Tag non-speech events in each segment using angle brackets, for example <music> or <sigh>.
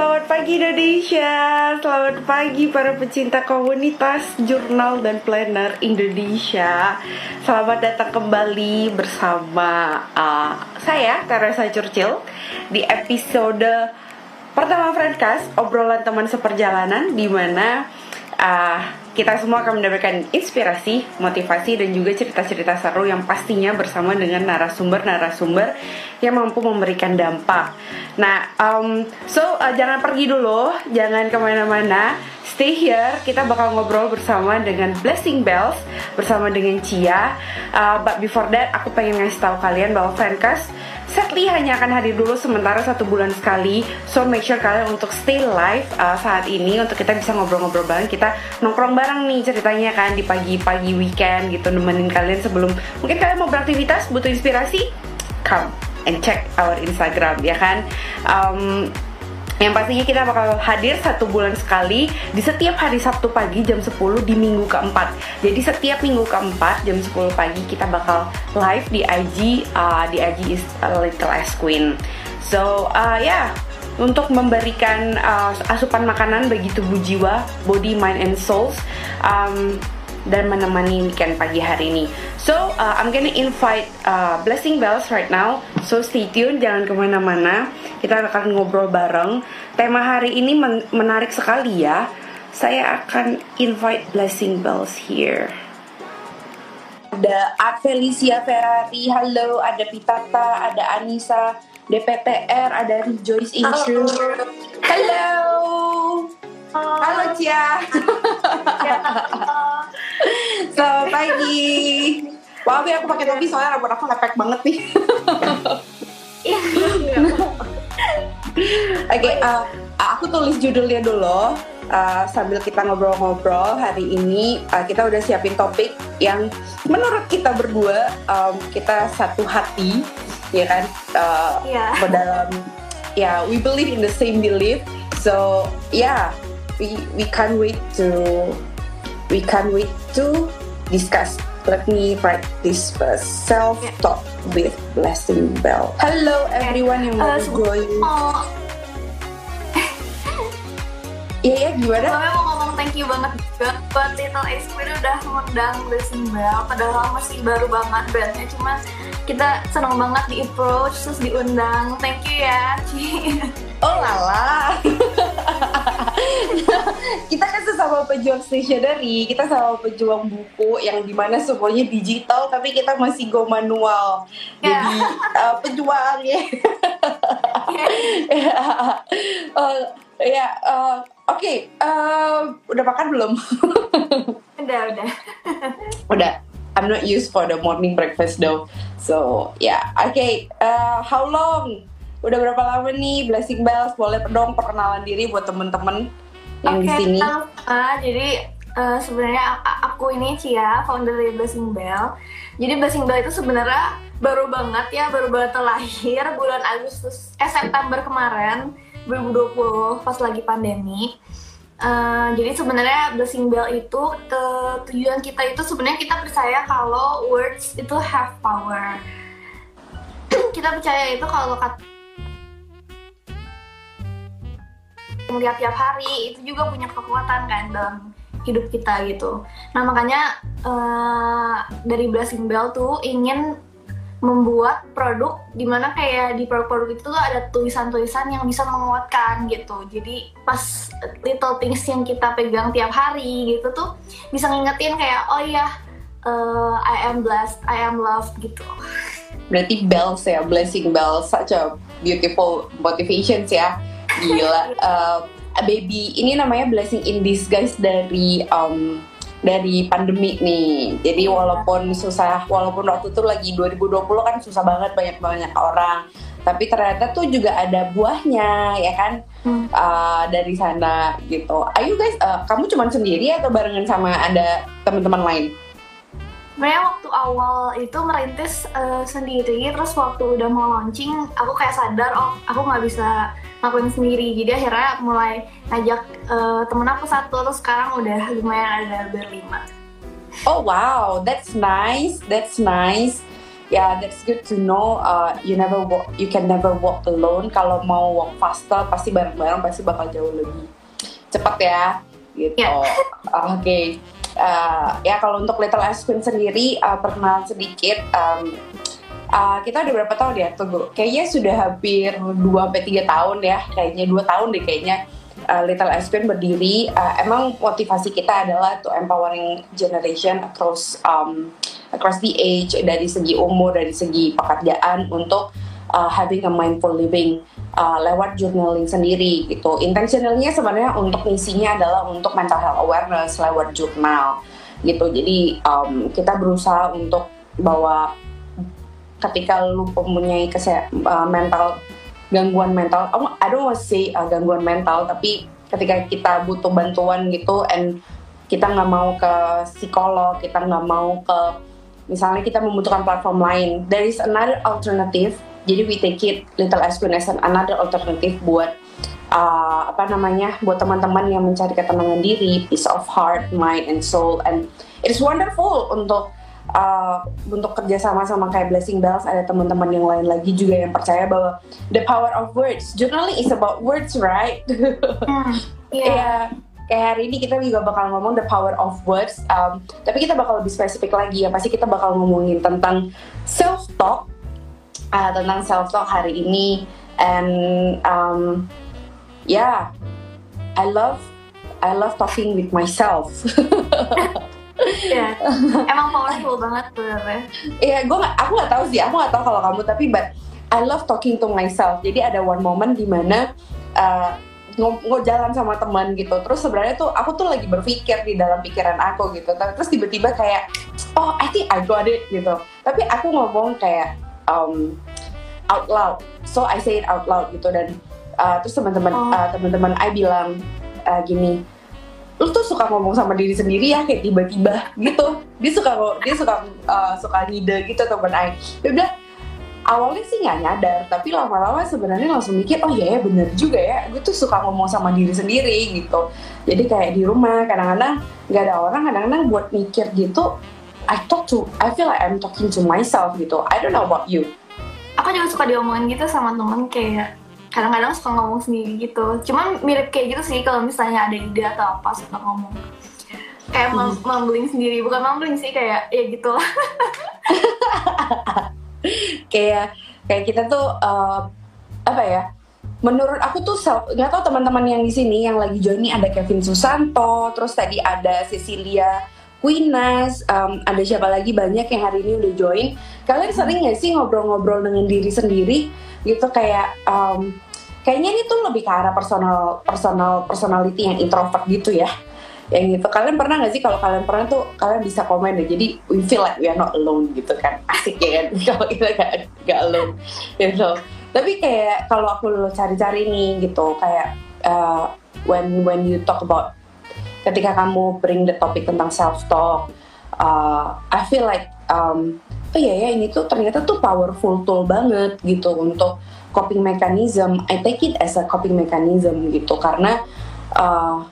Selamat pagi Indonesia, selamat pagi para pecinta komunitas jurnal dan planner Indonesia. Selamat datang kembali bersama uh, saya Teresa Curcil di episode pertama Friendcast obrolan teman seperjalanan di mana uh, kita semua akan mendapatkan inspirasi, motivasi dan juga cerita-cerita seru yang pastinya bersama dengan narasumber-narasumber yang mampu memberikan dampak. Nah, um, so uh, jangan pergi dulu, jangan ke mana-mana. Stay here, kita bakal ngobrol bersama dengan Blessing Bells bersama dengan Cia. Uh, but before that, aku pengen ngasih tahu kalian bahwa Friendcast Sadly hanya akan hadir dulu sementara satu bulan sekali. So make sure kalian untuk stay live uh, saat ini Untuk kita bisa ngobrol-ngobrol bareng. Kita nongkrong bareng nih ceritanya kan Di pagi-pagi weekend gitu Nemenin kalian sebelum Mungkin kalian mau beraktivitas butuh inspirasi Come and check our Instagram ya kan? Um, yang pastinya kita bakal hadir satu bulan sekali di setiap hari Sabtu pagi jam 10 di minggu keempat. Jadi setiap minggu keempat jam 10 pagi kita bakal live di IG uh, di IG is a Little Ice Queen. So uh, ya yeah, untuk memberikan uh, asupan makanan bagi tubuh jiwa, body, mind, and souls. Um, dan menemani weekend pagi hari ini. So uh, I'm gonna invite uh, Blessing Bells right now. So stay tune, jangan ke mana-mana. Kita akan ngobrol bareng. Tema hari ini men menarik sekali ya. Saya akan invite Blessing Bells here. Ada Art Felicia Ferrari, halo. Ada Pitata, ada Anissa, DPTR, ada Rejoice Intro. Halo. Halo. Halo Cia. Selamat pagi. Wow, aku pakai topi soalnya rambut aku lepek banget nih. Oke, okay, uh, aku tulis judulnya dulu. Uh, sambil kita ngobrol-ngobrol hari ini uh, kita udah siapin topik yang menurut kita berdua um, kita satu hati ya kan uh, yeah. dalam ya yeah, we believe in the same belief so yeah we we can't wait to we can't wait to discuss. Let me write this first. Self-talk with Blessing Bell. Hello everyone yang mau uh, join. Oh. <laughs> Iya, yeah, gimana? Gue mau ngomong thank you banget juga buat Little Ace Queen udah mengundang Blessing Bell Padahal masih baru banget bandnya Cuma kita senang banget di approach terus diundang Thank you ya Oh lala <laughs> <laughs> kita kan sesama pejuang stationery, kita sama pejuang buku yang di mana semuanya digital, tapi kita masih go manual. Yeah. Jadi uh, pejuang ya. uh, ya, uh, <laughs> oke. Okay, uh, udah makan belum? <laughs> udah, udah. udah. I'm not used for the morning breakfast though. So yeah, oke. Okay. Uh, how long? Udah berapa lama nih Blessing Bells? Boleh dong perkenalan diri buat temen-temen yang okay, di sini. Uh, jadi uh, sebenarnya aku ini Cia, founder dari Blessing Bell. Jadi Blessing Bell itu sebenarnya baru banget ya, baru banget terlahir bulan Agustus, eh September kemarin 2020 pas lagi pandemi. Uh, jadi sebenarnya Blessing Bell itu ke tujuan kita itu sebenarnya kita percaya kalau words itu have power. <clears throat> kita percaya itu kalau kata melihat tiap hari itu juga punya kekuatan kan dalam hidup kita gitu. Nah makanya uh, dari Blessing Bell tuh ingin membuat produk di mana kayak di produk-produk itu tuh ada tulisan-tulisan yang bisa menguatkan gitu. Jadi pas little things yang kita pegang tiap hari gitu tuh bisa ngingetin kayak oh iya uh, I am blessed, I am loved gitu. Berarti bells ya, blessing bells, such a beautiful motivations ya Gila. Uh, baby ini namanya blessing in disguise dari um, dari pandemi nih. Jadi iya. walaupun susah, walaupun waktu itu lagi 2020 kan susah banget banyak banyak orang. Tapi ternyata tuh juga ada buahnya, ya kan? Hmm. Uh, dari sana gitu. Ayo guys, uh, kamu cuma sendiri atau barengan sama ada teman-teman lain? sebenarnya waktu awal itu merintis uh, sendiri terus waktu udah mau launching aku kayak sadar oh aku nggak bisa ngakuin sendiri. Jadi akhirnya mulai ngajak uh, temen aku satu terus sekarang udah lumayan ada berlima. Oh wow. That's nice. That's nice. Ya that's good to know. Uh, you never walk, you can never walk alone. Kalau mau walk faster pasti bareng-bareng pasti bakal jauh lebih cepat ya. Gitu. Yeah. <laughs> oke. Uh, ya kalau untuk Little Ice Queen sendiri uh, perkenalan sedikit um, uh, kita udah berapa tahun ya tunggu kayaknya sudah hampir 2 sampai tiga tahun ya kayaknya dua tahun deh kayaknya uh, Little Queen berdiri uh, emang motivasi kita adalah to empowering generation across um, across the age dari segi umur dari segi pekerjaan untuk uh, having a mindful living uh, lewat journaling sendiri gitu. Intentionalnya sebenarnya untuk misinya adalah untuk mental health awareness lewat jurnal gitu. Jadi um, kita berusaha untuk bahwa ketika lu mempunyai kese- uh, mental gangguan mental, oh, I don't want to say uh, gangguan mental, tapi ketika kita butuh bantuan gitu, and kita nggak mau ke psikolog, kita nggak mau ke misalnya kita membutuhkan platform lain, there is another alternative. Jadi we take it Little an another alternative buat uh, apa namanya buat teman-teman yang mencari ketenangan diri, peace of heart, mind and soul, and it's wonderful untuk uh, untuk kerja sama sama kayak Blessing Bells ada teman-teman yang lain lagi juga yang percaya bahwa the power of words journaling is about words right <laughs> Hmm, Iya. Iya, kayak hari ini kita juga bakal ngomong the power of words. Um, tapi kita bakal lebih spesifik lagi ya. Pasti kita bakal ngomongin tentang self talk, uh, tentang self talk hari ini. And um, yeah, I love I love talking with myself. <laughs> Iya. Emang powerful banget sebenarnya. Iya, gue nggak, aku nggak tahu sih, aku nggak tahu kalau kamu tapi but I love talking to myself. Jadi ada one moment di mana uh, jalan sama teman gitu. Terus sebenarnya tuh aku tuh lagi berpikir di dalam pikiran aku gitu. Terus tiba-tiba kayak, oh I think I got it gitu. Tapi aku ngomong kayak um, out loud. So I say it out loud gitu dan uh, terus teman-teman Oh. uh, teman-teman I bilang uh, gini, lu tuh suka ngomong sama diri sendiri ya kayak tiba-tiba gitu. Dia suka dia suka uh, suka ngide gitu temen I dia bilang awalnya sih nggak nyadar tapi lama-lama sebenarnya langsung mikir oh iya ya bener juga ya gue tuh suka ngomong sama diri sendiri gitu. Jadi kayak di rumah kadang-kadang nggak ada orang kadang-kadang buat mikir gitu I talk to I feel like I'm talking to myself gitu. I don't know about you. Aku juga suka diomongin gitu sama temen kayak kadang-kadang suka ngomong sendiri gitu. Cuman mirip kayak gitu sih kalau misalnya ada ide atau apa suka ngomong. Kayak mem- mumbling sendiri, bukan mumbling sih kayak ya gitu lah. <laughs> kayak kayak kita tuh uh, apa ya menurut aku tuh nggak tahu teman-teman yang di sini yang lagi join ini ada Kevin Susanto terus tadi ada Cecilia Quinas um, ada siapa lagi? Banyak yang hari ini udah join. Kalian sering nggak sih ngobrol-ngobrol dengan diri sendiri? Gitu kayak um, kayaknya ini tuh lebih ke arah personal personal personality yang introvert gitu ya. Yang gitu. Kalian pernah nggak sih kalau kalian pernah tuh kalian bisa komen deh jadi we feel like we are not alone gitu kan. <laughs> Asik ya kan? <laughs> Kalau kita nggak nggak alone gitu. Tapi kayak kalau aku cari-cari nih gitu kayak uh, when when you talk about ketika kamu bring the topik tentang self talk uh, I feel like um, oh iya ya ini tuh ternyata tuh powerful tool banget gitu untuk coping mechanism. I take it as a coping mechanism gitu. Karena uh,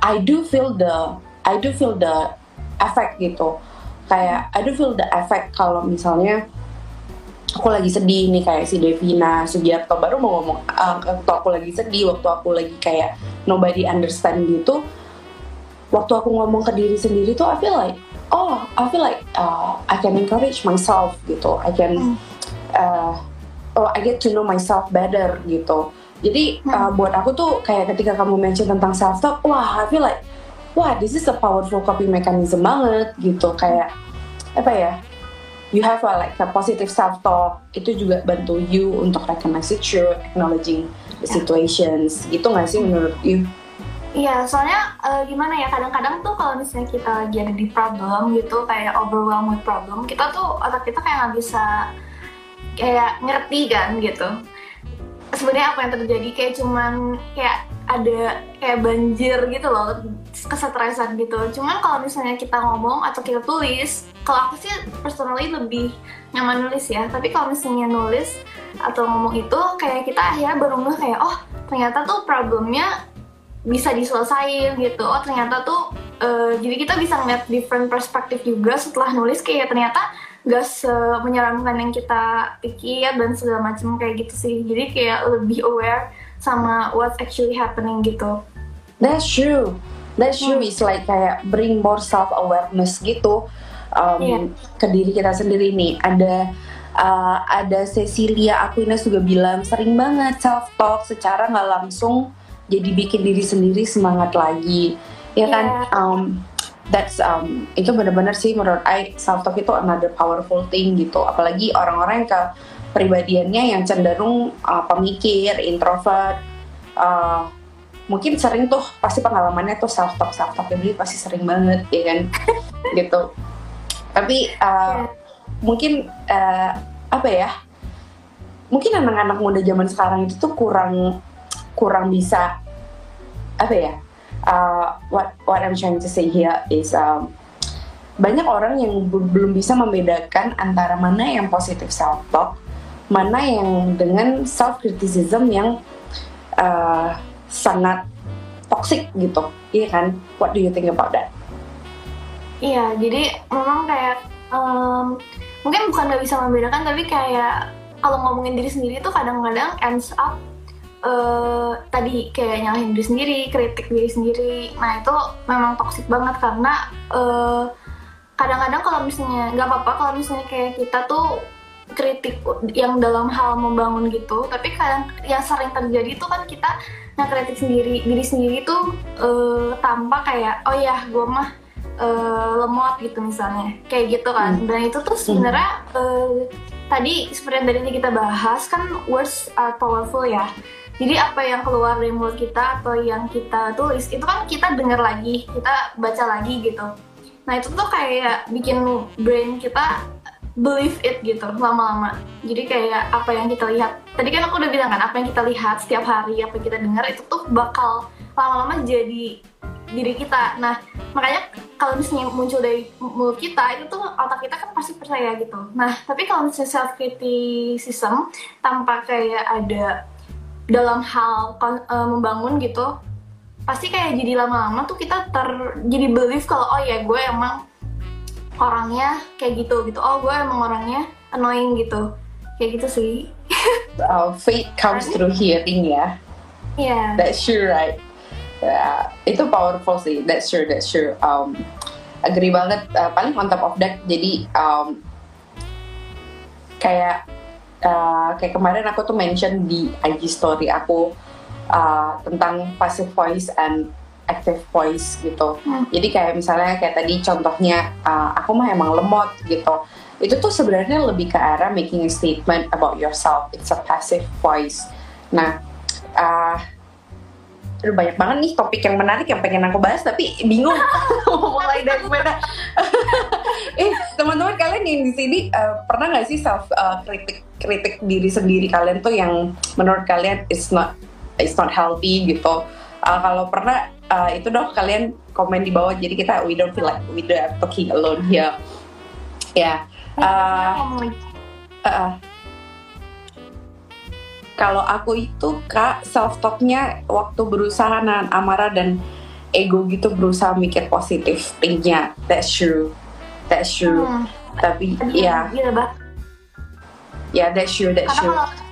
I do feel the I do feel the effect gitu. Kayak I do feel the effect kalau misalnya aku lagi sedih nih kayak si Devina Sugiarto baru mau ngomong uh, waktu aku lagi sedih waktu aku lagi kayak nobody understand gitu waktu aku ngomong ke diri sendiri tuh I feel like oh I feel like uh, I can encourage myself gitu. I can uh, oh I get to know myself better gitu. Jadi uh, buat aku tuh kayak ketika kamu mention tentang self talk wah I feel like wah this is a powerful coping mechanism banget gitu. Kayak apa ya you have a, like a positive self talk itu juga bantu you untuk recognize the truth acknowledging the situations. Gitu nggak sih menurut you Iya, soalnya eh, gimana ya kadang-kadang tuh kalau misalnya kita lagi ada di problem gitu kayak overwhelmed with problem, kita tuh otak kita kayak nggak bisa kayak ngerti kan gitu. Sebenarnya apa yang terjadi kayak cuman kayak ada kayak banjir gitu loh, kesetresan gitu. Cuman kalau misalnya kita ngomong atau kita tulis, kalau aku sih personally lebih nyaman nulis ya. Tapi kalau misalnya nulis atau ngomong itu kayak kita akhirnya baru kayak oh ternyata tuh problemnya bisa diselesain gitu. Oh ternyata tuh eh, jadi kita bisa ngeliat different perspektif juga setelah nulis kayak ternyata gak menyeramkan yang kita pikir dan segala macam kayak gitu sih jadi kayak lebih aware sama what's actually happening gitu that's true that's true hmm. it's like kayak bring more self awareness gitu um, yeah. ke diri kita sendiri nih ada uh, ada Cecilia Aquinas juga bilang sering banget self talk secara nggak langsung jadi bikin diri sendiri semangat lagi. Ya kan? Yeah. um, that's um, itu benar-benar sih menurut I self talk itu another powerful thing gitu. Apalagi orang-orang yang ke pribadiannya yang cenderung uh, pemikir introvert uh, mungkin sering tuh pasti pengalamannya tuh self talk self talk jadi pasti sering banget ya kan? <laughs> Gitu. Tapi uh, yeah. mungkin uh, apa ya? Mungkin anak-anak muda zaman sekarang itu tuh kurang kurang bisa apa ya uh, what what I'm trying to say here is um, banyak orang yang belum bisa membedakan antara mana yang positif self talk, mana yang dengan self criticism yang uh, sangat toxic gitu, iya kan? What do you think about that? Iya, jadi memang kayak um, mungkin bukan nggak bisa membedakan, tapi kayak kalau ngomongin diri sendiri tuh kadang-kadang ends up uh, tadi kayak nyalahin diri sendiri, kritik diri sendiri. Nah itu memang toksik banget karena kadang kadang-kadang kalau misalnya nggak apa-apa kalau misalnya kayak kita tuh kritik yang dalam hal membangun gitu, tapi kadang yang sering terjadi itu kan kita nah kritik sendiri diri sendiri tuh uh, tanpa kayak oh ya gue mah uh, lemot gitu misalnya kayak gitu kan hmm. dan itu tuh sebenarnya uh, tadi seperti yang tadi kita bahas kan words are powerful ya jadi apa yang keluar dari mulut kita atau yang kita tulis itu kan kita dengar lagi, kita baca lagi gitu. Nah itu tuh kayak bikin brain kita believe it gitu lama-lama. Jadi kayak apa yang kita lihat. Tadi kan aku udah bilang kan apa yang kita lihat setiap hari, apa yang kita dengar itu tuh bakal lama-lama jadi diri kita. Nah makanya kalau misalnya muncul dari mulut kita itu tuh otak kita kan pasti percaya gitu. Nah tapi kalau misalnya self criticism tanpa kayak ada dalam hal uh, membangun gitu pasti kayak jadi lama-lama tuh kita ter jadi belief kalau oh ya gue emang orangnya kayak gitu gitu. Oh gue emang orangnya annoying gitu. Kayak gitu sih. <laughs> Uh, faith comes through hearing ya. Yeah that's true right? Yeah, itu powerful sih. That's true that's true um, agree banget. Uh, paling on top of that jadi um, kayak uh, kayak kemarin aku tuh mention di IG story aku uh, tentang passive voice and active voice gitu. Hmm. Jadi kayak misalnya kayak tadi contohnya uh, aku mah emang lemot gitu. Itu tuh sebenarnya lebih ke arah making a statement about yourself. It's a passive voice. Nah, uh, Aduh banyak banget nih topik yang menarik yang pengen aku bahas tapi bingung mau <laughs> mulai dari mana. <laughs> eh teman-teman kalian yang di sini uh, pernah nggak sih self uh, kritik kritik diri sendiri kalian tuh yang menurut kalian it's not it's not healthy gitu. Uh, kalau pernah uh, itu dong kalian komen di bawah jadi kita we don't feel like we don't talking alone here. Ya. Yeah. Uh, uh, uh, kalau aku itu kak self talknya waktu berusaha nahan amarah dan ego gitu berusaha mikir positif thinknya that's true that's true. Hmm. tapi ya. yeah. ya yeah, that's true that's Karena true.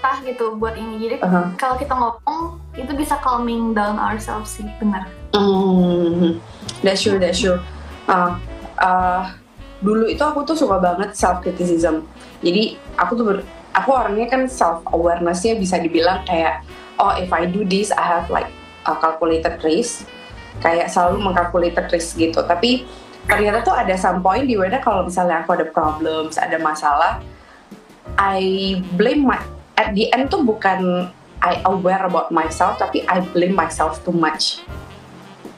kalau gitu buat ini jadi uh -huh. kalau kita ngomong itu bisa calming down ourselves sih benar. Mm, that's true that's true. Uh, uh, dulu itu aku tuh suka banget self criticism jadi aku tuh ber, aku orangnya kan self awarenessnya bisa dibilang kayak oh if I do this I have like a calculated risk. Kayak selalu mengkalkulated risk gitu. Tapi ternyata tuh ada some point di mana kalau misalnya aku ada problems ada masalah I blame my at the end tuh bukan I aware about myself tapi I blame myself too much.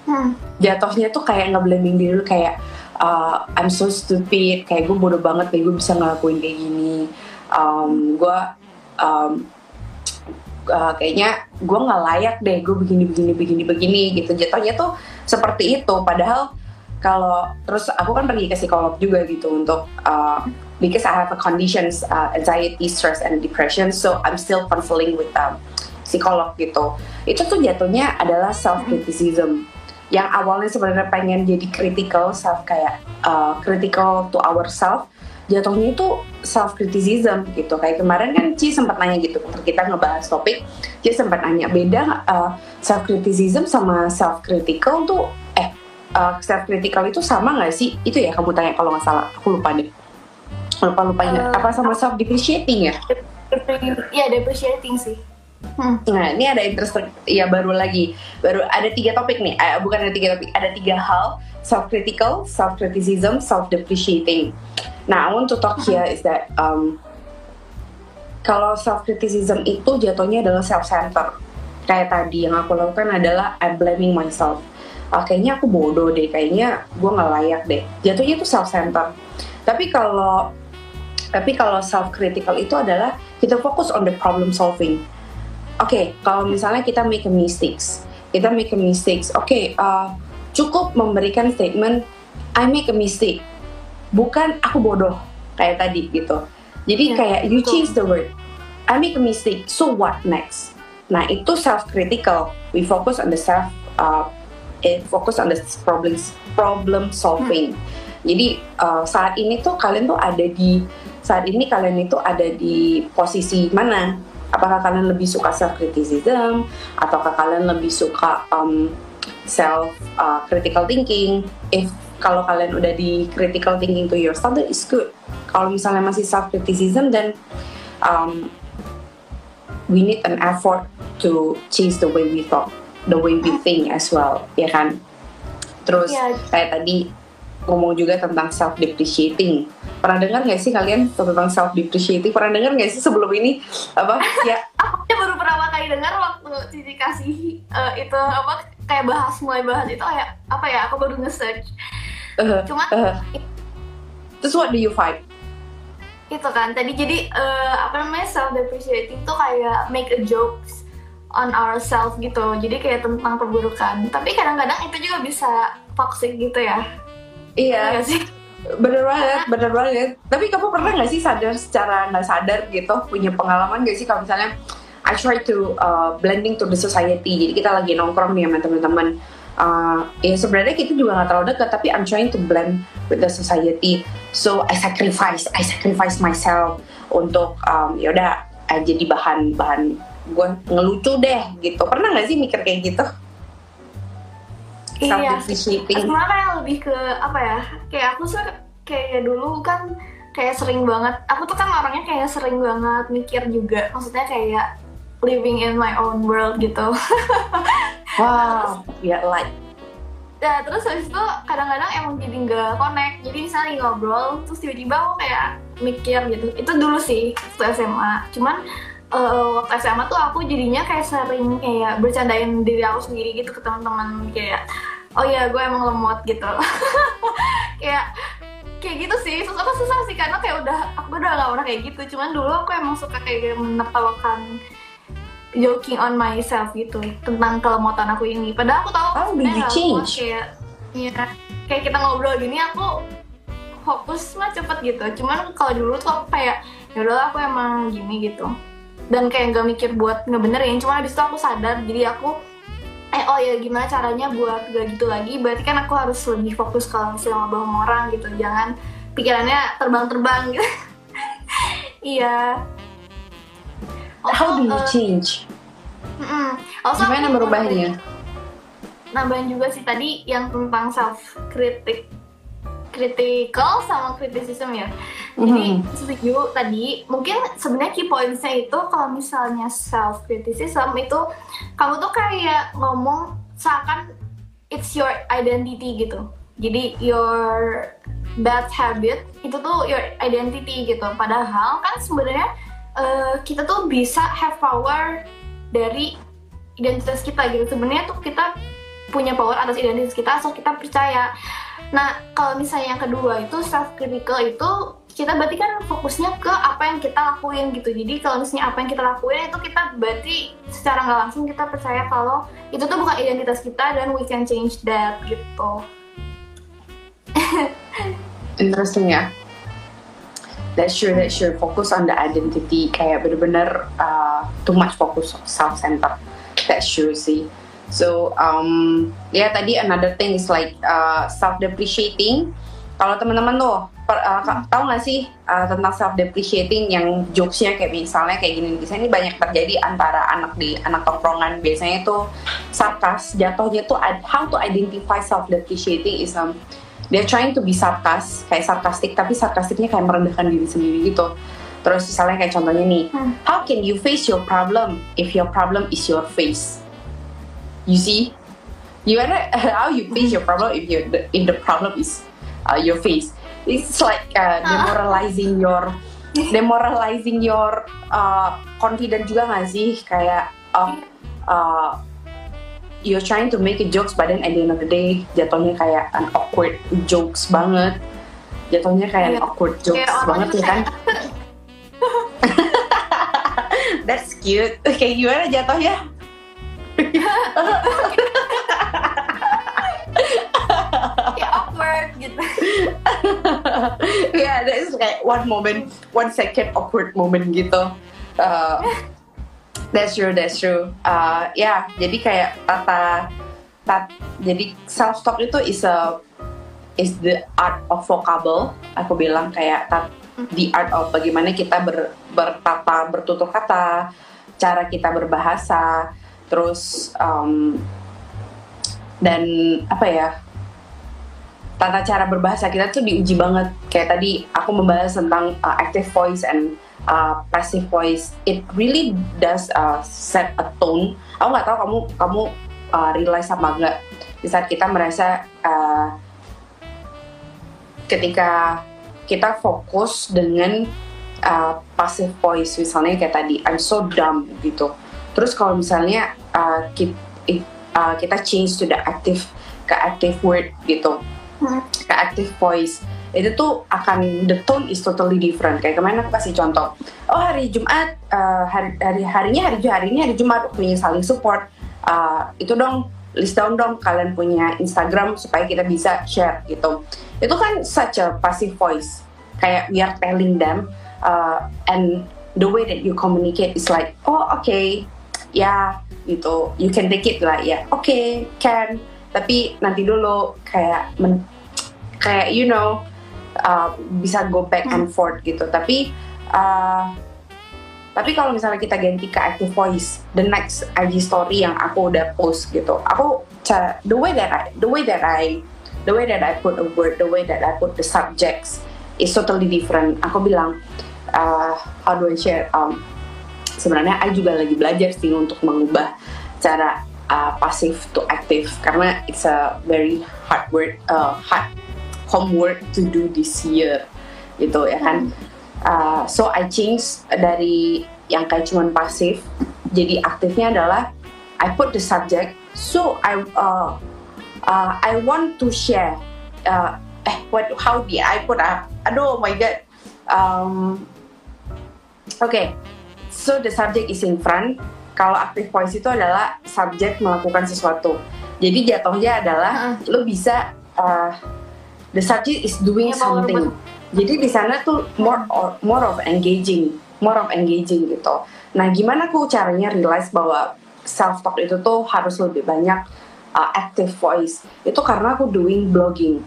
Hmm. jatuhnya tuh kayak ngeblaming diri kayak uh, I'm so stupid kayak gue bodoh banget kayak gue bisa ngelakuin kayak gini um, gue um, uh, kayaknya gue nggak layak deh gue begini begini begini begini gitu. Jatuhnya tuh seperti itu. Padahal kalau terus aku kan pergi ke psikolog juga gitu untuk uh, because I have a conditions uh, anxiety, stress, and depression, so I'm still counseling with um, psikolog gitu. Itu tuh jatuhnya adalah self criticism yang awalnya sebenarnya pengen jadi critical self kayak uh, critical to ourselves jatuhnya itu self criticism gitu kayak kemarin kan Ci sempat nanya gitu kita ngebahas topik Ci sempat nanya beda uh, self criticism sama self critical tuh eh uh, self critical itu sama nggak sih itu ya kamu tanya kalau nggak salah aku lupa deh lupa lupa ingat uh, apa sama self depreciating ya Iya depreciating sih Hmm. Nah, ini ada interest ya baru lagi. Baru ada tiga topik nih. Eh, bukan ada tiga topik, ada tiga hal: self critical, self criticism, self depreciating. Nah, I want to talk here is that um, kalau self criticism itu jatuhnya adalah self center. Kayak tadi yang aku lakukan adalah I'm blaming myself. Uh, kayaknya aku bodoh deh, kayaknya gue nggak layak deh. Jatuhnya itu self center. Tapi kalau tapi kalau self critical itu adalah kita fokus on the problem solving oke okay, kalau misalnya kita make a mistakes kita make a mistakes oke okay, uh, cukup memberikan statement I make a mistake bukan aku bodoh kayak tadi gitu. Jadi yeah, kayak you betul. change the word. I make a mistake so what next? Nah itu self critical we focus on the self uh, it focus on the problem problem solving. Hmm. jadi uh, saat ini tuh kalian tuh ada di saat ini kalian itu ada di posisi mana? Apakah kalian lebih suka self criticism ataukah kalian lebih suka um, self uh, critical thinking? If kalau kalian udah di critical thinking to yourself that is good. Kalau misalnya masih self criticism then um, we need an effort to change the way we thought the way we think as well ya kan? Terus yeah. kayak tadi ngomong juga tentang self depreciating pernah dengar nggak sih kalian tentang self depreciating pernah dengar nggak sih sebelum ini? Apa? Ya <laughs> pertama kali dengar waktu Cici kasih uh, itu apa kayak bahas mulai bahas itu kayak apa ya aku baru nge-search. Uh, cuma uh, terus what do you find? Itu kan tadi jadi uh, apa namanya self depreciating tuh kayak make a jokes on ourselves gitu. Jadi kayak tentang perburukan tapi kadang-kadang itu juga bisa toxic gitu ya. Iya, iya sih? Bener banget bener banget. Tapi kamu pernah nggak sih sadar secara nggak sadar gitu punya pengalaman gak sih? Kalau misalnya I try to uh, blending to the society. Jadi kita lagi nongkrong nih sama teman-teman. Uh, ya sebenarnya kita juga nggak terlalu dekat tapi I'm trying to blend with the society. So I sacrifice I sacrifice myself untuk um, yaudah uh, jadi bahan bahan gue ngelucu deh gitu. Pernah nggak sih mikir kayak gitu? Iya. Sebenarnya lebih ke apa ya kayak aku sih kayak dulu kan kayak sering banget aku tuh kan orangnya kayak sering banget mikir juga. Maksudnya kayak living in my own world gitu. <laughs> Wow. Ya yeah, like. Ya, terus habis itu kadang-kadang emang jadi nggak connect. Jadi misalnya ngobrol, terus tiba-tiba aku kayak mikir gitu. Itu dulu sih, waktu SMA. Cuman uh, waktu SMA tuh aku jadinya kayak sering kayak bercandain diri aku sendiri gitu ke teman-teman. Kayak oh ya gue emang lemot gitu. <laughs> Kayak kayak gitu sih. Susah susah sih karena kayak udah aku udah gak pernah kayak gitu. Cuman dulu aku emang suka kayak menertawakan joking on myself gitu tentang kelemotan aku ini. Padahal aku tahu oh, did you change? kayak ya kayak kita ngobrol gini aku fokus mah cepet gitu. Cuman kalau dulu tuh aku kayak ya udah aku emang gini gitu. Dan kayak gak mikir buat ngebenerin. Cuma habis itu aku sadar jadi aku eh oh ya gimana caranya buat gak gitu lagi? Berarti kan aku harus lebih fokus kalau misalnya ngobrol sama orang gitu. Jangan pikirannya terbang-terbang gitu. <laughs> Iya how do you uh, change mm -mm. Also, gimana merubahnya nambahin juga sih tadi yang tentang self kritik critical sama criticism ya. Jadi mm-hmm. setuju tadi. Mungkin sebenarnya key pointsnya itu kalau misalnya self criticism itu kamu tuh kayak ngomong seakan it's your identity gitu. Jadi your bad habit itu tuh your identity gitu. Padahal kan sebenarnya uh, kita tuh bisa have power dari identitas kita gitu. Sebenarnya tuh kita punya power atas identitas kita asal kita percaya Nah, kalau misalnya yang kedua itu self critical itu kita berarti kan fokusnya ke apa yang kita lakuin gitu. Jadi kalau misalnya apa yang kita lakuin itu kita berarti secara nggak langsung kita percaya kalau itu tuh bukan identitas kita dan we can change that gitu. <laughs> Interesting ya. That's sure, that's sure. Focus on the identity. Kayak bener-bener uh, too much focus self-center. That's sure sih. So um, ya yeah, tadi another thing is like uh, self depreciating. kalau teman-teman tuh per, uh, tahu nggak sih uh, tentang self depreciating yang jokesnya kayak misalnya kayak gini biasanya ini banyak terjadi antara anak di anak tongkrongan biasanya itu sarkas jatuhnya tuh how to identify self depreciating is um, they're trying to be sarkas kayak sarkastik tapi sarkastiknya kayak merendahkan diri sendiri gitu. Terus misalnya kayak contohnya nih hmm. how can you face your problem if your problem is your face? You see? You wanna <laughs> how you face your problem if you if the problem is uh, your face. It's like uh, demoralizing your demoralizing your uh, confident juga gak sih? Kayak uh, uh, you're trying to make a jokes but then at the end of the day jatuhnya kayak an awkward jokes banget. Jatuhnya kayak yeah. an awkward jokes yeah, banget ya kan? <laughs> That's cute. Kayak gimana jatuhnya? Gitu. <laughs> Yeah that is like one moment one second awkward moment gitu. Uh, that's true that's true. Uh, ya yeah, jadi kayak tata tat jadi self talk itu is a is the art of vocable aku bilang kayak tat, the art of bagaimana kita ber, bertata bertutur kata cara kita berbahasa terus um, dan apa ya tata cara berbahasa kita tuh diuji banget. Kayak tadi aku membahas tentang uh, active voice and uh, passive voice it really does uh, set a tone. Aku nggak tahu kamu kamu uh, realize apa enggak di saat kita merasa uh, ketika kita fokus dengan uh, passive voice misalnya kayak tadi I'm so dumb gitu. Terus kalau misalnya uh, kita, uh, kita change to the active ke active word gitu. Ke active voice itu tuh akan the tone is totally different. Kayak kemarin aku kasih contoh oh hari Jumat uh, hari, hari harinya hari hari ini hari Jumat punya saling support. Uh, itu dong list down dong kalian punya Instagram supaya kita bisa share gitu. Itu kan such a passive voice kayak we are telling them uh, and the way that you communicate is like oh oke okay, ya gitu. You can take it lah ya. Oke okay, can. Tapi nanti dulu kayak men, kayak you know uh, bisa go back and hmm. forth gitu. Tapi uh, tapi kalau misalnya kita ganti ke active voice the next IG story yang aku udah post gitu. Aku cara the way that I the way that I the way that I put a word the way that I put the subjects is totally different. Aku bilang uh, how do I share? Um, sebenarnya I juga lagi belajar sih untuk mengubah cara uh, passive to active. Karena it's a very hard word uh, hard homework to do this year gitu ya kan uh, so I change dari yang kayak cuman pasif jadi aktifnya adalah I put the subject so I uh, uh, I want to share uh, eh what how did I put uh, aduh oh my god um, okay so the subject is in front kalau active voice itu adalah subjek melakukan sesuatu. Jadi jatuhnya adalah -uh. lo bisa uh, the subject is doing ya, something. Jadi di sana tuh more or, more of engaging, more of engaging gitu. Nah, gimana aku caranya realize bahwa self talk itu tuh harus lebih banyak uh, active voice. Itu karena aku doing blogging.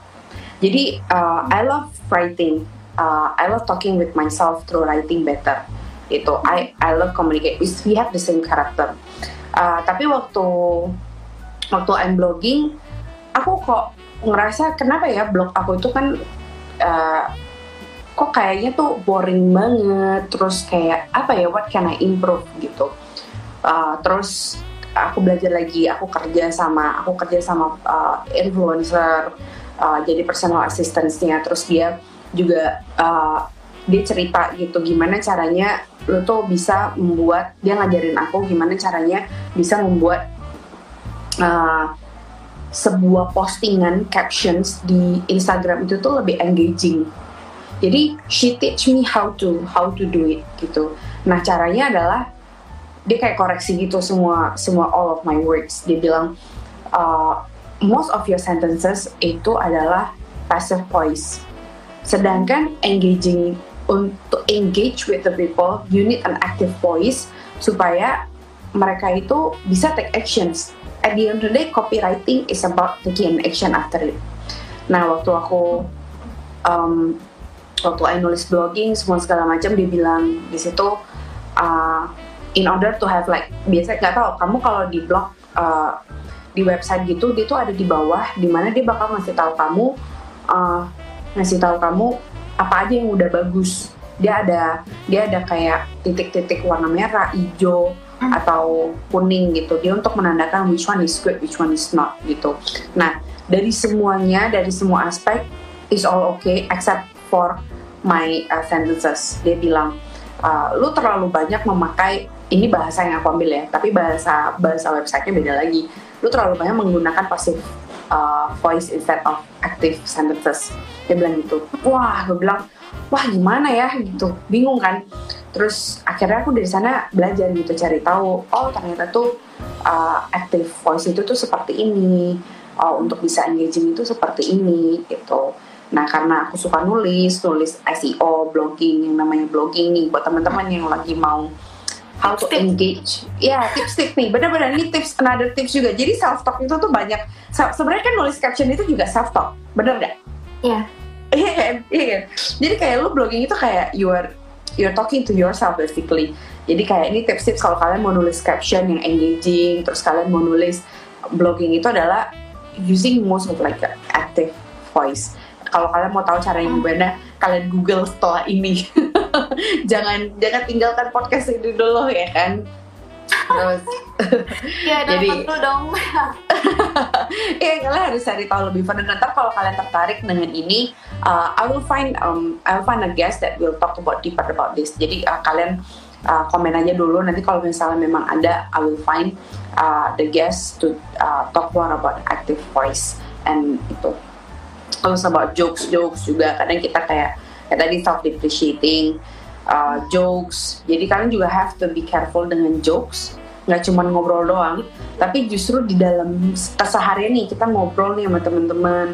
Jadi uh, I love writing. Uh, I love talking with myself through writing better itu I I love communicate we have the same character uh, tapi waktu waktu I'm blogging aku kok ngerasa kenapa ya blog aku itu kan uh, kok kayaknya tuh boring banget terus kayak apa ya what can I improve gitu. Uh, terus aku belajar lagi aku kerja sama aku kerja sama uh, influencer uh, jadi personal assistance-nya terus dia juga uh, dia cerita gitu gimana caranya lo tuh bisa membuat dia ngajarin aku gimana caranya bisa membuat uh, sebuah postingan captions di Instagram itu tuh lebih engaging. Jadi she teach me how to how to do it gitu. Nah caranya adalah dia kayak koreksi gitu semua semua all of my words. Dia bilang uh, most of your sentences itu adalah passive voice. Sedangkan engaging untuk engage with the people, you need an active voice supaya mereka itu bisa take actions. At the end of the day, copywriting is about taking an action after it. Nah, waktu aku um, waktu I nulis blogging semua segala macam dia bilang di situ uh, in order to have like biasa nggak tahu kamu kalau di blog uh, di website gitu dia tuh ada di bawah di mana dia bakal ngasih tahu kamu uh, ngasih tahu kamu apa aja yang udah bagus dia ada dia ada kayak titik-titik warna merah hijau. Atau kuning gitu. Dia untuk menandakan which one is good which one is not gitu. Nah dari semuanya dari semua aspek is all okay except for my uh, sentences. Dia bilang uh, lu terlalu banyak memakai ini bahasa yang aku ambil ya tapi bahasa bahasa websitenya beda lagi. Lu terlalu banyak menggunakan passive uh, voice instead of active sentences. Dia bilang gitu. Wah gue bilang wah gimana ya? Gitu. Bingung kan terus akhirnya aku dari sana belajar gitu cari tahu oh ternyata tuh uh, active voice itu tuh seperti ini uh, untuk bisa engaging itu seperti ini gitu nah karena aku suka nulis nulis SEO blogging yang namanya blogging nih buat teman-teman yang lagi mau how to engage. Ya, tips-tips nih. Benar-benar ini tips another tips juga. Jadi self talk itu tuh banyak. Sebenarnya kan nulis caption itu juga self talk. Benar nggak? Iya. Iya kan? Iya kan? Jadi kayak lu blogging itu kayak you are you're talking to yourself basically. Jadi kayak ini tips-tips kalau kalian mau nulis caption yang engaging, terus kalian mau nulis blogging itu adalah using most of like active voice. Kalau kalian mau tahu caranya hmm. gimana, kalian Google setelah ini. <laughs> jangan jangan tinggalkan podcast ini dulu ya kan terus. <laughs> Ya jadi dulu dong. <laughs> Ya kalian harus cari tahu lebih fun. Nanti kalau kalian tertarik dengan ini uh, I will find um, I will find a guest that will talk about deeper about this. Jadi uh, kalian uh, komen aja dulu. Nanti kalau misalnya memang ada I will find uh, the guest to uh, talk more about active voice and itu. Terus about jokes jokes juga. Kadang kita kayak kayak tadi self depreciating uh, jokes. Jadi kalian juga have to be careful dengan jokes. Nggak cuma ngobrol doang. Tapi justru di dalam keseharian nih kita ngobrol nih sama teman-teman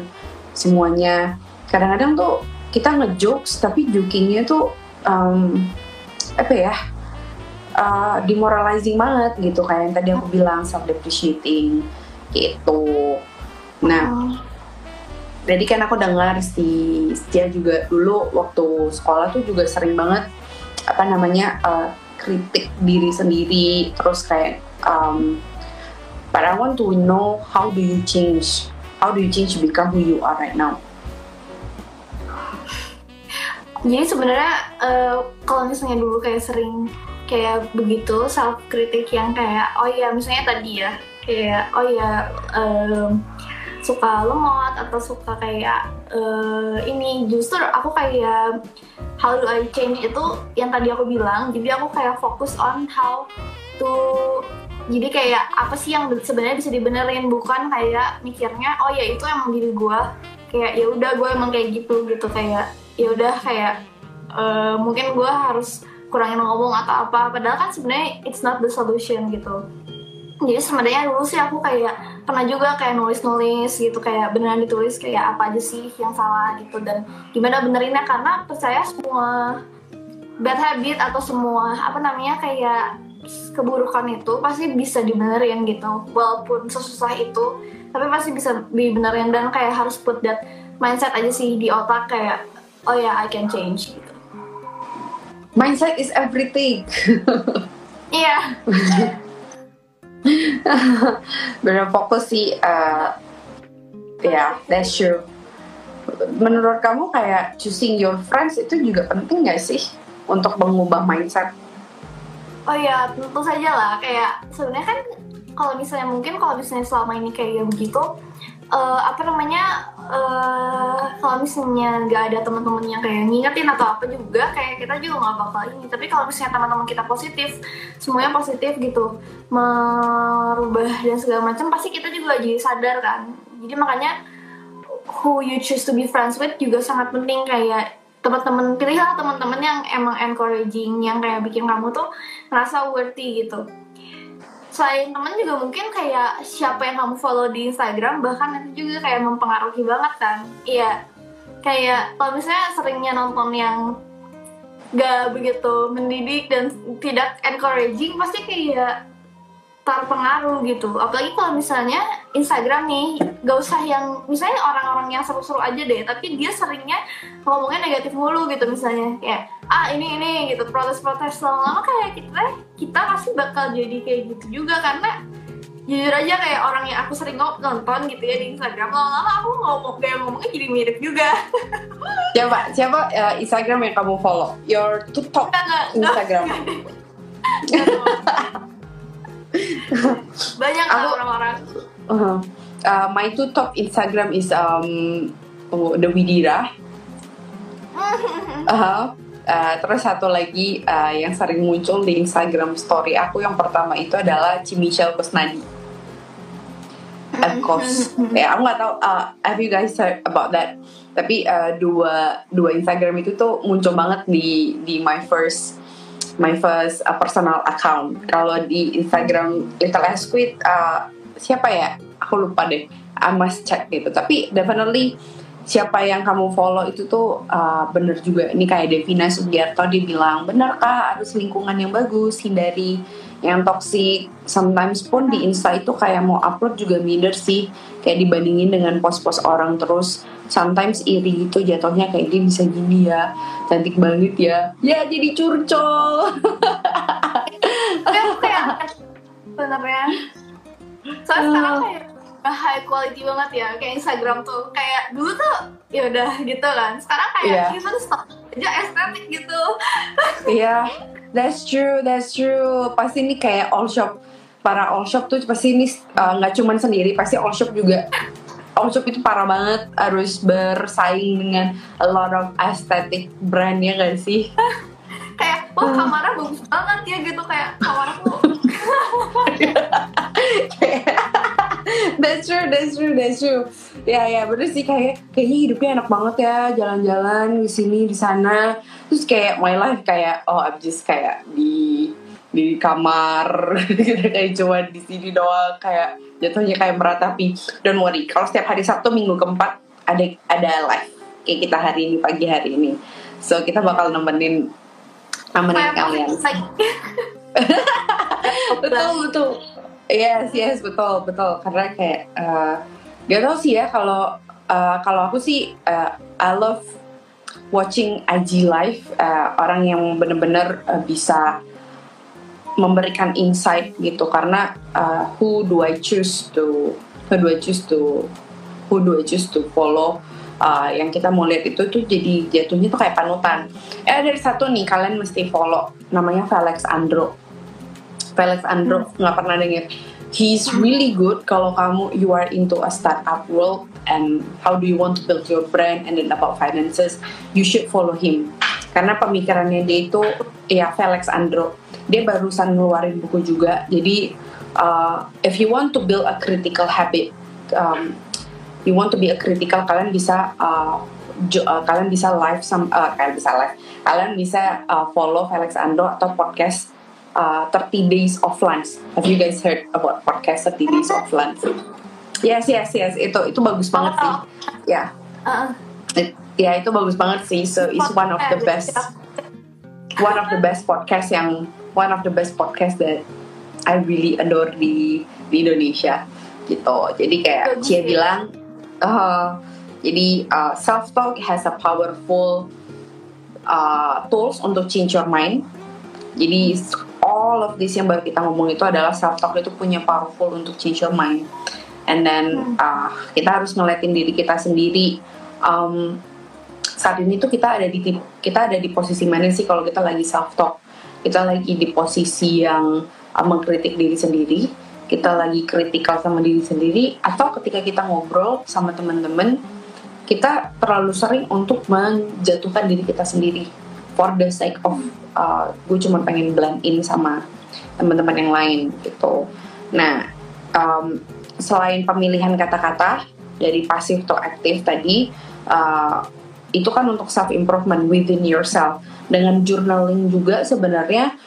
semuanya. Kadang-kadang tuh kita ngejokes tapi jokingnya tuh um, apa ya uh, demoralizing banget gitu. Kayak yang tadi aku bilang self depreciating gitu. Nah oh jadi kan aku dengar si dia juga dulu waktu sekolah tuh juga sering banget apa namanya uh, kritik diri sendiri. Terus kayak um, but I want to know how do you change how do you change to become who you are right now? Jadi sebenarnya uh, kalau misalnya dulu kayak sering kayak begitu self kritik yang kayak oh ya misalnya tadi ya kayak oh ya um, suka lemot atau suka kayak uh, ini. Justru aku kayak how do I change itu yang tadi aku bilang. Jadi aku kayak fokus on how to jadi kayak apa sih yang sebenarnya bisa dibenerin. Bukan kayak mikirnya oh ya itu emang diri gue kayak ya udah gue emang kayak gitu gitu. Kayak ya udah kayak uh, mungkin gue harus kurangin ngomong atau apa. Padahal kan sebenarnya it's not the solution gitu jadi sebenarnya dulu sih aku kayak pernah juga kayak nulis-nulis gitu kayak beneran ditulis kayak apa aja sih yang salah gitu dan gimana benerinnya. Karena percaya semua bad habit atau semua apa namanya kayak keburukan itu pasti bisa dibenerin gitu. Walaupun sesusah itu tapi pasti bisa dibenerin dan kayak harus put that mindset aja sih di otak kayak oh ya yeah, I can change gitu. Mindset is everything. <laughs> Iya <laughs> <laughs> benar fokus sih uh, ya yeah, that's true. Menurut kamu kayak choosing your friends itu juga penting gak sih untuk mengubah mindset? Oh ya tentu saja lah. Kayak sebenarnya kan kalau misalnya mungkin kalau misalnya selama ini kayak begitu uh, apa namanya uh, kalau misalnya nggak ada teman-teman yang kayak ngingetin atau apa juga kayak kita juga nggak bakal ini. Tapi kalau misalnya teman-teman kita positif semuanya positif gitu merubah dan segala macam pasti kita juga jadi sadar kan. Jadi makanya who you choose to be friends with juga sangat penting. Kayak teman-teman pilihlah teman-teman yang emang encouraging yang kayak bikin kamu tuh ngerasa worthy gitu selain temen juga mungkin kayak siapa yang kamu follow di Instagram bahkan itu juga kayak mempengaruhi banget kan. Iya. Kayak kalau misalnya seringnya nonton yang gak begitu mendidik dan tidak encouraging pasti kayak terpengaruh gitu. Apalagi kalau misalnya Instagram nih gak usah yang misalnya orang-orang yang seru-seru aja deh tapi dia seringnya ngomongnya negatif mulu gitu misalnya. Kayak ah ini ini gitu protes-protes. Lama-lama kayak kita kita pasti bakal jadi kayak gitu juga karena jujur aja kayak orang yang aku sering nonton gitu ya di Instagram lama-lama aku ngomong kayak ngomongnya jadi mirip juga. <laughs> Siapa siapa uh, Instagram yang kamu follow? Your top Instagram. <laughs> Banyak lah orang-orang. Uh, uh, my two top Instagram is um oh, the Widira. <laughs> Uh, uh, terus satu lagi uh, yang sering muncul di Instagram story aku yang pertama itu adalah Cimichel Kusnadi of course ya aku nggak tahu uh, have you guys heard about that tapi uh, dua dua Instagram itu tuh muncul banget di di my first my first uh, personal account. Kalau di Instagram Little Squid uh, siapa ya? Aku lupa deh. I must check gitu. Tapi definitely siapa yang kamu follow itu tuh uh, bener juga. Ini kayak Devina Sugiarto dia bilang bener kak harus lingkungan yang bagus? Hindari yang toxic. Sometimes pun di Insta itu kayak mau upload juga minder sih. Kayak dibandingin dengan post-post orang terus. Sometimes iri gitu jatuhnya kayak dia bisa gini ya cantik banget ya. Ya jadi curcol. Kayak sebenarnya soalnya sekarang kayak high quality banget ya kayak Instagram tuh. Kayak dulu tuh ya udah gitu kan. Sekarang kayak yeah. even stop aja estetik gitu. <laughs> Iya yeah, that's true that's true. Pasti ini kayak all shop para all shop tuh pasti ini nggak uh, cuman sendiri pasti all shop juga Allshop itu parah banget. Harus bersaing dengan a lot of aesthetic brand ya gak sih? <laughs> kayak wah kamarnya bagus banget ya gitu. Kayak kamarku <laughs> that's true, that's true, that's true. Ya ya bener sih kayak kayaknya hidupnya enak banget ya jalan-jalan di sini di sana. Terus kayak my life kayak oh I'm just kayak di di kamar <laughs> gitu kayak cuma di sini doang kayak jatuhnya kayak meratapi don't worry kalau setiap hari Sabtu minggu keempat ada ada live kayak kita hari ini pagi hari ini. So kita bakal nemenin nemenin kalian. <laughs> betul betul yes yes betul betul. Karena kayak uh, gak tau sih ya kalau uh, kalau aku sih uh, I love watching IG live uh, orang yang bener-bener uh, bisa memberikan insight gitu. Karena uh, who do I choose to who do I choose to who do I choose to follow? Uh, yang kita mau lihat itu tuh jadi jatuhnya tuh kayak panutan. Eh ada satu nih kalian mesti follow. Namanya Felix Andro Felix Andro hmm. nggak pernah denger. He's really good kalau kamu you are into a startup world and how do you want to build your brand and then about finances you should follow him. Karena pemikirannya dia itu ya Felix Andro dia barusan ngeluarin buku juga. Jadi uh, if you want to build a critical habit um, you want to be a critical kalian bisa uh, jo, uh, kalian bisa live some uh, kalian bisa live. Kalian bisa uh, follow Felix Ando atau podcast uh, 30 Days of Lunch. Have you guys heard about podcast 30 Days of Lunch? Yes yes yes. Itu itu bagus banget sih. Ya. Yeah. uh. ya itu bagus banget sih. So it's one of the best one of the best podcast yang one of the best podcast that I really adore di di Indonesia. Gitu. Jadi kayak Cia bilang, uh, jadi uh, self talk has a powerful uh, tools untuk change your mind. Jadi all of this yang baru kita ngomong itu adalah self talk itu punya powerful untuk change your mind. And then uh, kita harus ngeliatin diri kita sendiri. Um, saat ini tuh kita ada di kita ada di posisi mana sih kalau kita lagi self talk? kita lagi di posisi yang uh, mengkritik diri sendiri kita lagi kritikal sama diri sendiri atau ketika kita ngobrol sama teman-teman kita terlalu sering untuk menjatuhkan diri kita sendiri for the sake of uh, gue cuma pengen blend in sama teman-teman yang lain gitu. Nah um, selain pemilihan kata-kata dari pasif atau aktif tadi uh, itu kan untuk self improvement within yourself. Dengan journaling juga sebenarnya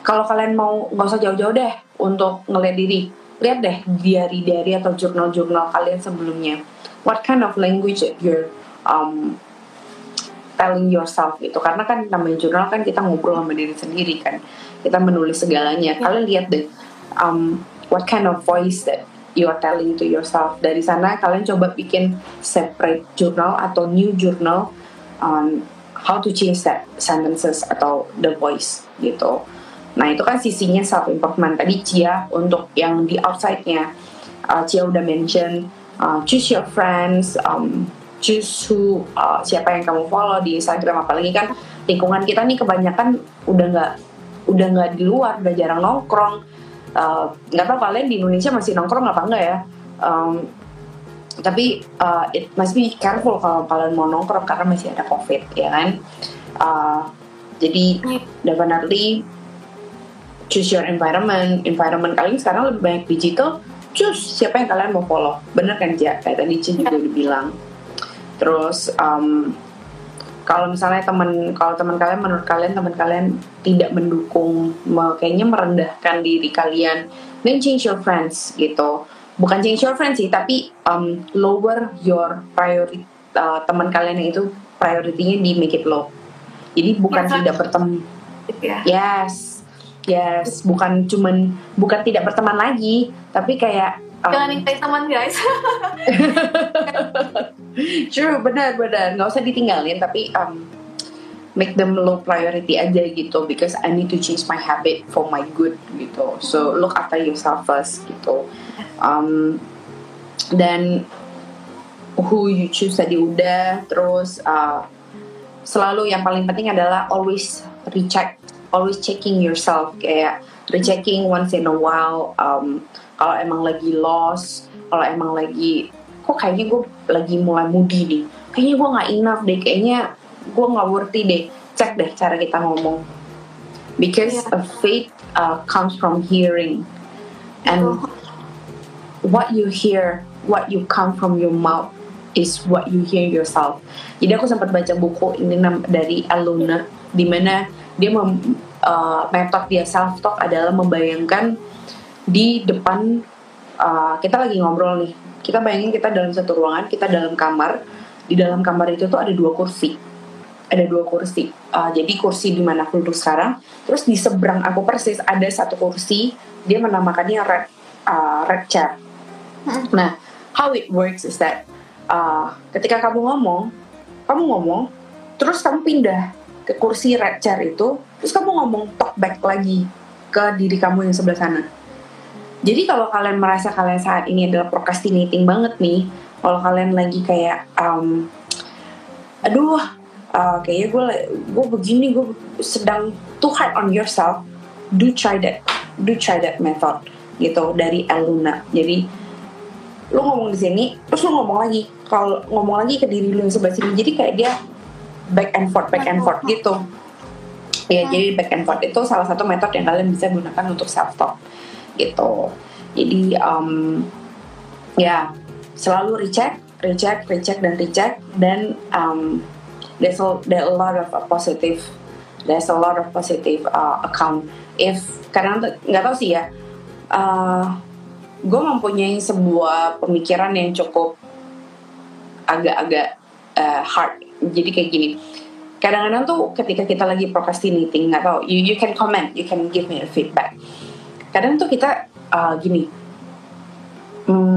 kalau kalian mau nggak usah jauh-jauh deh untuk ngeliat diri. Lihat deh diary-diary atau jurnal-jurnal kalian sebelumnya. What kind of language you're um, telling yourself gitu. Karena kan namanya jurnal kan kita ngobrol sama diri sendiri kan. Kita menulis segalanya. Yeah. kalian lihat deh um, what kind of voice that you are telling to yourself. Dari sana kalian coba bikin separate journal atau new journal on how to change that sentences atau the voice gitu. Nah itu kan sisinya self improvement tadi Cia untuk yang di outside-nya uh, Cia udah mention uh, choose your friends um, who uh, siapa yang kamu follow di Instagram. Apalagi kan lingkungan kita nih kebanyakan udah nggak udah nggak di luar udah jarang nongkrong. Uh, nggak uh, tahu kalian di Indonesia masih nongkrong apa enggak ya? Um, tapi uh, it must be careful kalau kalian mau nongkrong karena masih ada covid ya kan? Uh, jadi definitely choose your environment. Environment kalian sekarang lebih banyak digital. Choose siapa yang kalian mau follow. Bener kan Ja kayak tadi Cin juga bilang terus um, kalau misalnya teman kalau teman kalian menurut kalian teman kalian tidak mendukung kayaknya merendahkan diri kalian then change your friends gitu. Bukan change your friends sih tapi um, lower your priority uh, teman kalian yang itu prioritinya di make it low. Jadi bukan tidak berteman ya. yes yes bukan cuman bukan tidak berteman lagi tapi kayak jangan ninggalin teman guys. <laughs> True benar benar. Nggak usah ditinggalin tapi um, make them low priority aja gitu because I need to change my habit for my good gitu. So look after yourself first gitu. Um, dan who you choose tadi udah terus uh, selalu yang paling penting adalah always recheck always checking yourself. Kayak rechecking once in a while um, kalau emang lagi lost kalau emang lagi kok kayaknya gue lagi mulai moody nih. Kayaknya gue nggak enough deh kayaknya gue nggak worthy deh. Cek deh cara kita ngomong. Because yeah. a faith uh, comes from hearing. And oh. what you hear what you come from your mouth is what you hear yourself. Jadi aku sempat baca buku ini dari Aluna di mana dia mem, uh, metode dia self talk adalah membayangkan di depan uh, kita lagi ngobrol nih. Kita bayangin kita dalam satu ruangan kita dalam kamar. Di dalam kamar itu tuh ada dua kursi. Ada dua kursi. Uh, jadi kursi di mana aku duduk sekarang. Terus di seberang aku persis ada satu kursi dia menamakannya red uh, red chair. Hmm. nah how it works is that uh, ketika kamu ngomong kamu ngomong terus kamu pindah ke kursi red chair itu terus kamu ngomong talk back lagi ke diri kamu yang sebelah sana jadi kalau kalian merasa kalian saat ini adalah procrastinating banget nih, kalau kalian lagi kayak, um, aduh, uh, kayaknya gue gue begini, gue sedang too hard on yourself, do try that, do try that method gitu dari Eluna. Jadi lu ngomong di sini, terus lu ngomong lagi, kalau ngomong lagi ke diri lu yang sebelah sini, jadi kayak dia back and forth, back and forth gitu. Ya, jadi back and forth itu salah satu metode yang kalian bisa gunakan untuk self talk gitu. Jadi um, ya selalu recheck recheck recheck dan recheck. Dan um, there's a, there a lot of a positive there's a lot of positive uh, account. If karena nggak tahu sih ya uh, gue mempunyai sebuah pemikiran yang cukup agak-agak uh, hard. Jadi kayak gini kadang-kadang tuh ketika kita lagi procrastinating tahu you you can comment you can give me a feedback kadang tuh kita uh, gini. Hmm,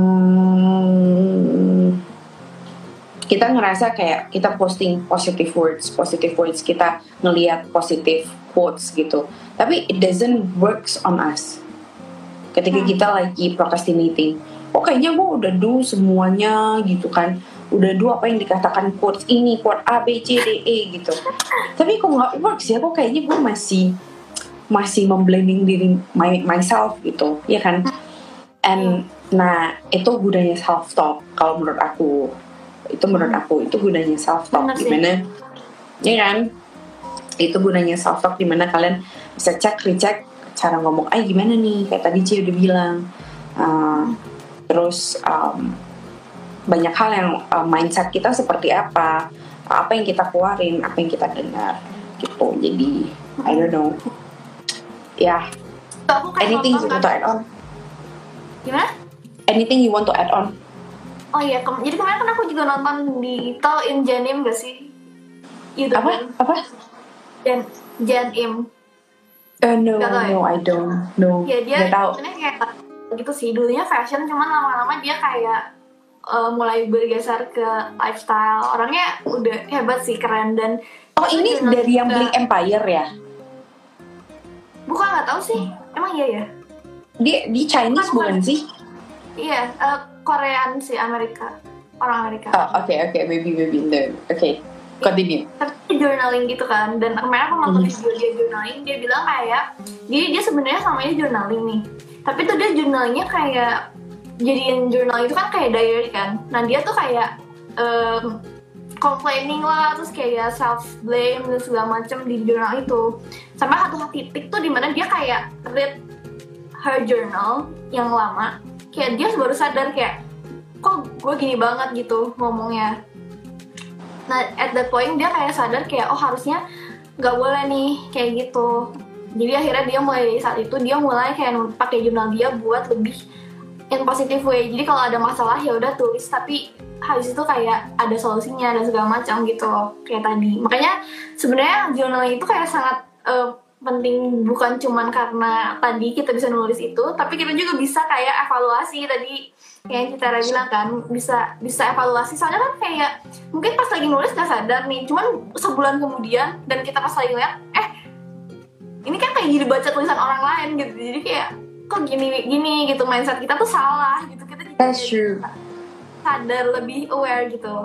kita ngerasa kayak kita posting positive words positive words kita ngelihat positive quotes gitu. Tapi it doesn't works on us. Ketika hmm. kita lagi procrastinating oh kayaknya gue udah do semuanya gitu kan. Udah do apa yang dikatakan quotes ini quote A B C D E gitu. Tapi kok nggak works ya? Kok kayaknya gue masih masih memblaming diri my, myself gitu ya kan? And nah itu gunanya self talk kalau menurut aku. Itu menurut aku itu gunanya self talk gimana? Ya kan? Itu gunanya self talk di mana kalian bisa cek recheck cara ngomong ay gimana nih? Kayak tadi Cia udah bilang. Uh, terus um, banyak hal yang uh, mindset kita seperti apa apa yang kita keluarin apa yang kita dengar gitu. Jadi I don't know ya. Yeah. anything you want to add on. Gimana? Anything you want to add on. Oh iya ke jadi kemarin kan aku juga nonton di tol in Janim gak sih? Apa? apa? Jan Janim. Uh, no, no, ya? I don't. No, ya dia tahu. kayak gitu sih. Dulunya fashion cuman lama-lama dia kayak uh, mulai bergeser ke lifestyle. Orangnya udah hebat sih keren. Dan oh ini dari yang beli Empire ya bukan nggak tahu sih. Emang iya ya? Di di Chinese bukan, bukan sih? Iya uh, Korean sih Amerika. Orang Amerika. Oh oke okay, oke okay. maybe maybe oke okay. continue. Tapi journaling gitu kan. Dan kemarin aku nonton hmm. video dia journaling dia bilang kayak dia dia sebenarnya sama ini journaling nih. Tapi tuh dia journalingnya kayak jadiin jurnal itu kan kayak diary kan. Nah dia tuh kayak um, complaining lah terus kayak self blame dan segala macam di jurnal itu. Sampai satu titik tuh di mana dia kayak read her journal yang lama kayak dia baru sadar kayak kok gue gini banget gitu ngomongnya. Nah at that point dia kayak sadar kayak oh harusnya nggak boleh nih kayak gitu. Jadi akhirnya dia mulai saat itu dia mulai kayak pakai jurnal dia buat lebih in positive way. Jadi kalau ada masalah ya udah tulis. Tapi habis itu kayak ada solusinya dan segala macam gitu loh kayak tadi. Makanya sebenarnya journaling itu kayak sangat uh, penting bukan cuman karena tadi kita bisa nulis itu tapi kita juga bisa kayak evaluasi. Tadi kayak kita bilang kan bisa bisa evaluasi. Soalnya kan kayak mungkin pas lagi nulis gak sadar nih cuman sebulan kemudian dan kita pas lagi lihat eh ini kan kayak jadi baca tulisan orang lain gitu. Jadi kayak kok gini gini? gitu. Mindset kita tuh salah gitu. Kita That's true. Sadar lebih aware gitu.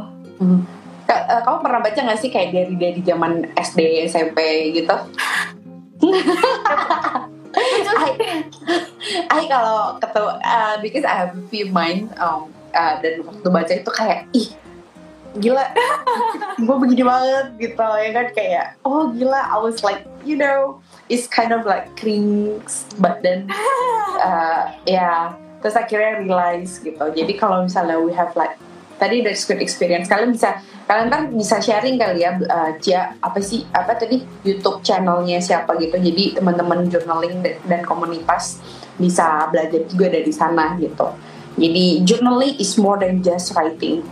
Hmm. kamu pernah baca gak sih kayak dari dari zaman SD SMP gitu? I, I kalau ketemu uh, because I have a few mind um, uh, dan waktu baca itu kayak ih gila. Gue begini banget gitu ya kan? Kayak oh gila I was like you know it's kind of like cringe but then uh, <laughs> ya. yeah, terus akhirnya realize gitu. Jadi kalau misalnya we have like tadi dari good experience. Kalian bisa kalian kan bisa sharing kali ya uh, Cia apa sih apa tadi YouTube channelnya siapa gitu. Jadi teman-teman journaling dan komunitas bisa belajar juga dari sana gitu. Jadi journaling is more than just writing.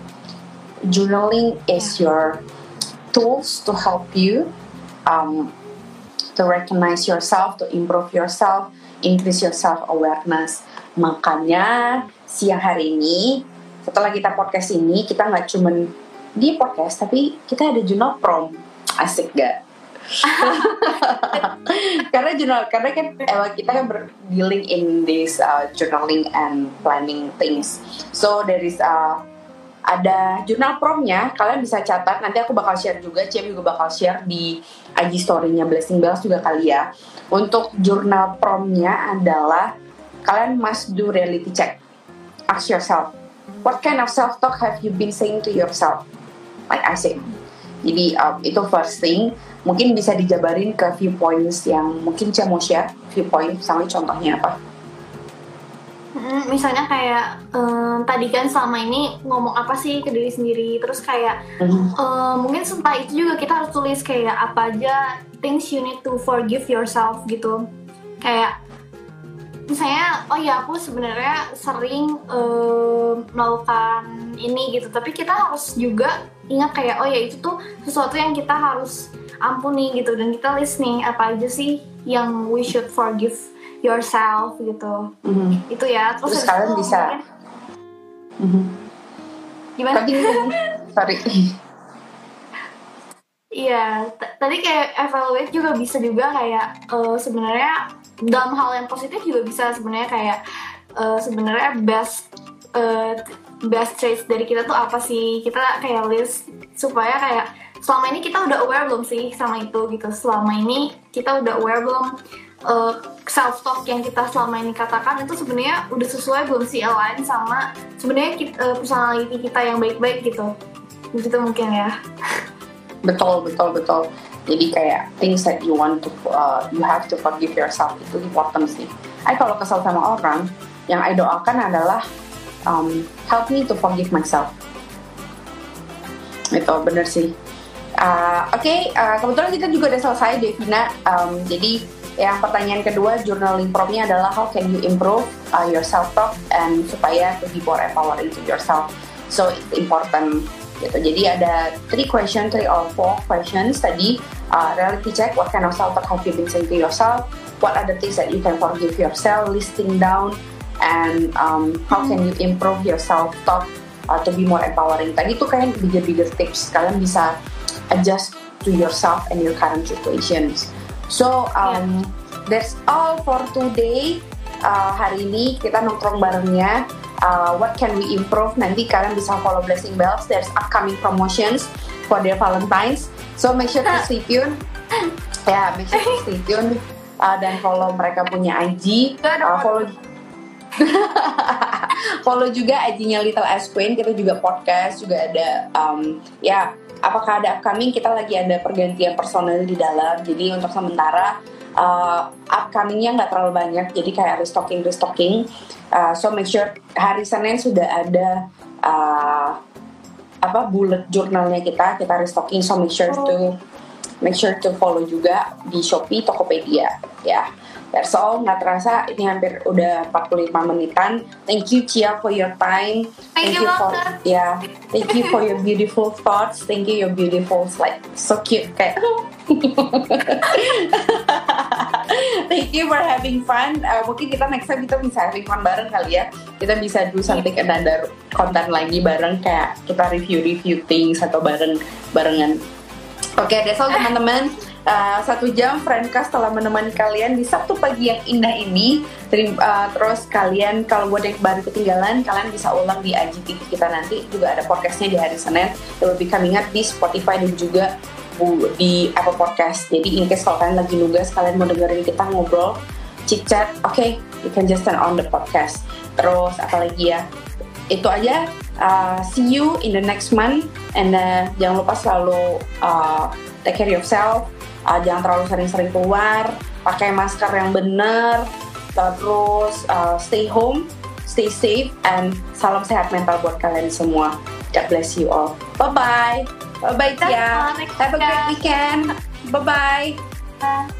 Journaling is your tools to help you um, to recognize yourself to improve yourself increase your self awareness makanya siang hari ini. Setelah kita podcast ini kita nggak cuman di podcast tapi kita ada jurnal prom. Asik gak <laughs> karena jurnal karena kan emang kita kan dealing in this uh, journaling and planning things. So there is uh, ada jurnal promnya. Kalian bisa catat nanti aku bakal share juga Cem juga bakal share di IG story-nya Blessing Bells juga kali ya. Untuk jurnal promnya adalah kalian must do reality check. Ask yourself what kind of self talk have you been saying to yourself? Like I say jadi um, itu first thing. Mungkin bisa dijabarin ke few points yang mungkin saya mau share. Few points sama contohnya apa? Hmm, misalnya kayak um, tadi kan selama ini ngomong apa sih ke diri sendiri? Terus kayak mm. um, mungkin setelah itu juga kita harus tulis kayak apa aja things you need to forgive yourself gitu. Kayak misalnya oh ya aku sebenarnya sering uh, melakukan ini gitu. Tapi kita harus juga ingat kayak oh ya itu tuh sesuatu yang kita harus ampuni gitu. Dan kita list nih apa aja sih yang we should forgive yourself gitu. Mm-hmm. itu ya terus, terus kalian bisa mm-hmm. gimana? Sorry. Iya, tadi kayak evaluate juga bisa juga kayak uh, sebenarnya dalam hal yang positif juga bisa sebenarnya kayak uh, sebenarnya best uh, best traits dari kita tuh apa sih? Kita kayak list supaya kayak selama ini kita udah aware belum sih sama itu gitu? Selama ini kita udah aware belum? Uh, eh, self talk yang kita selama ini katakan itu sebenarnya udah sesuai belum sih align sama sebenarnya uh, personality kita yang baik-baik gitu? Gitu mungkin ya. Betul betul betul jadi kayak things that you want to uh, you have to forgive yourself itu important sih. I kalau kesal sama orang yang I doakan adalah um, help me to forgive myself. Itu bener sih. Uh, oke okay, uh, kebetulan kita juga udah selesai Devina. Um, jadi yang pertanyaan kedua journaling promnya adalah how can you improve uh, your self talk and supaya to be more empowering to yourself. So it's important gitu. Jadi ada three question, three or four questions tadi. Uh, reality check, what kind of self talk have you been saying to yourself? What are the things that you can forgive yourself? Listing down and um, how can you improve your self talk uh, to be more empowering. Tadi itu kayak bigger bigger tips kalian bisa adjust to yourself and your current situations. So um, that's all for today. Uh, hari ini kita nongkrong barengnya. Uh, what can we improve? Nanti kalian bisa follow Blessing Bells. There's upcoming promotions for their Valentines. So make sure to stay tuned. Ya, <laughs> yeah, make sure to stay tuned uh, dan follow mereka punya IG. Uh, follow <laughs> follow juga IG-nya Little S Queen. Kita juga podcast, juga ada um, ya apakah ada upcoming kita lagi ada pergantian personal di dalam. Jadi untuk sementara uh, upcomingnya nggak terlalu banyak. Jadi kayak restocking restocking. Uh, so make sure hari Senin sudah ada uh, apa bullet jurnalnya kita kita restocking. So make sure to make sure to follow juga di Shopee, Tokopedia ya. That's all, nggak terasa ini hampir udah 45 menitan. Thank you Chia for your time. Thank, you, for banget. yeah. Thank you for your beautiful thoughts. Thank you your beautiful like so cute kayak. <laughs> Thank you for having fun. Uh, mungkin kita next time kita bisa having fun bareng kali ya. Kita bisa do something another konten lagi bareng kayak kita review-review things atau bareng barengan. Oke, okay, that's all teman-teman. Uh, satu jam Friendcast telah menemani kalian di Sabtu pagi yang indah ini. Uh, terus kalian kalau buat yang baru ketinggalan, kalian bisa ulang di IGTV kita nanti. Juga ada podcastnya di hari Senin. Be coming up di Spotify dan juga di Apple Podcast. Jadi in case kalau kalian lagi nugas, kalian mau dengerin kita ngobrol, chit chat, oke, okay, you can just turn on the podcast. Terus apalagi ya, itu aja. Uh, see you in the next month, and uh, jangan lupa selalu uh, take care yourself. Uh, jangan terlalu sering-sering keluar, pakai masker yang benar, terus uh, stay home, stay safe, and salam sehat mental buat kalian semua. God bless you all. Bye bye. Bye bye Tia. Have a great weekend. Bye bye.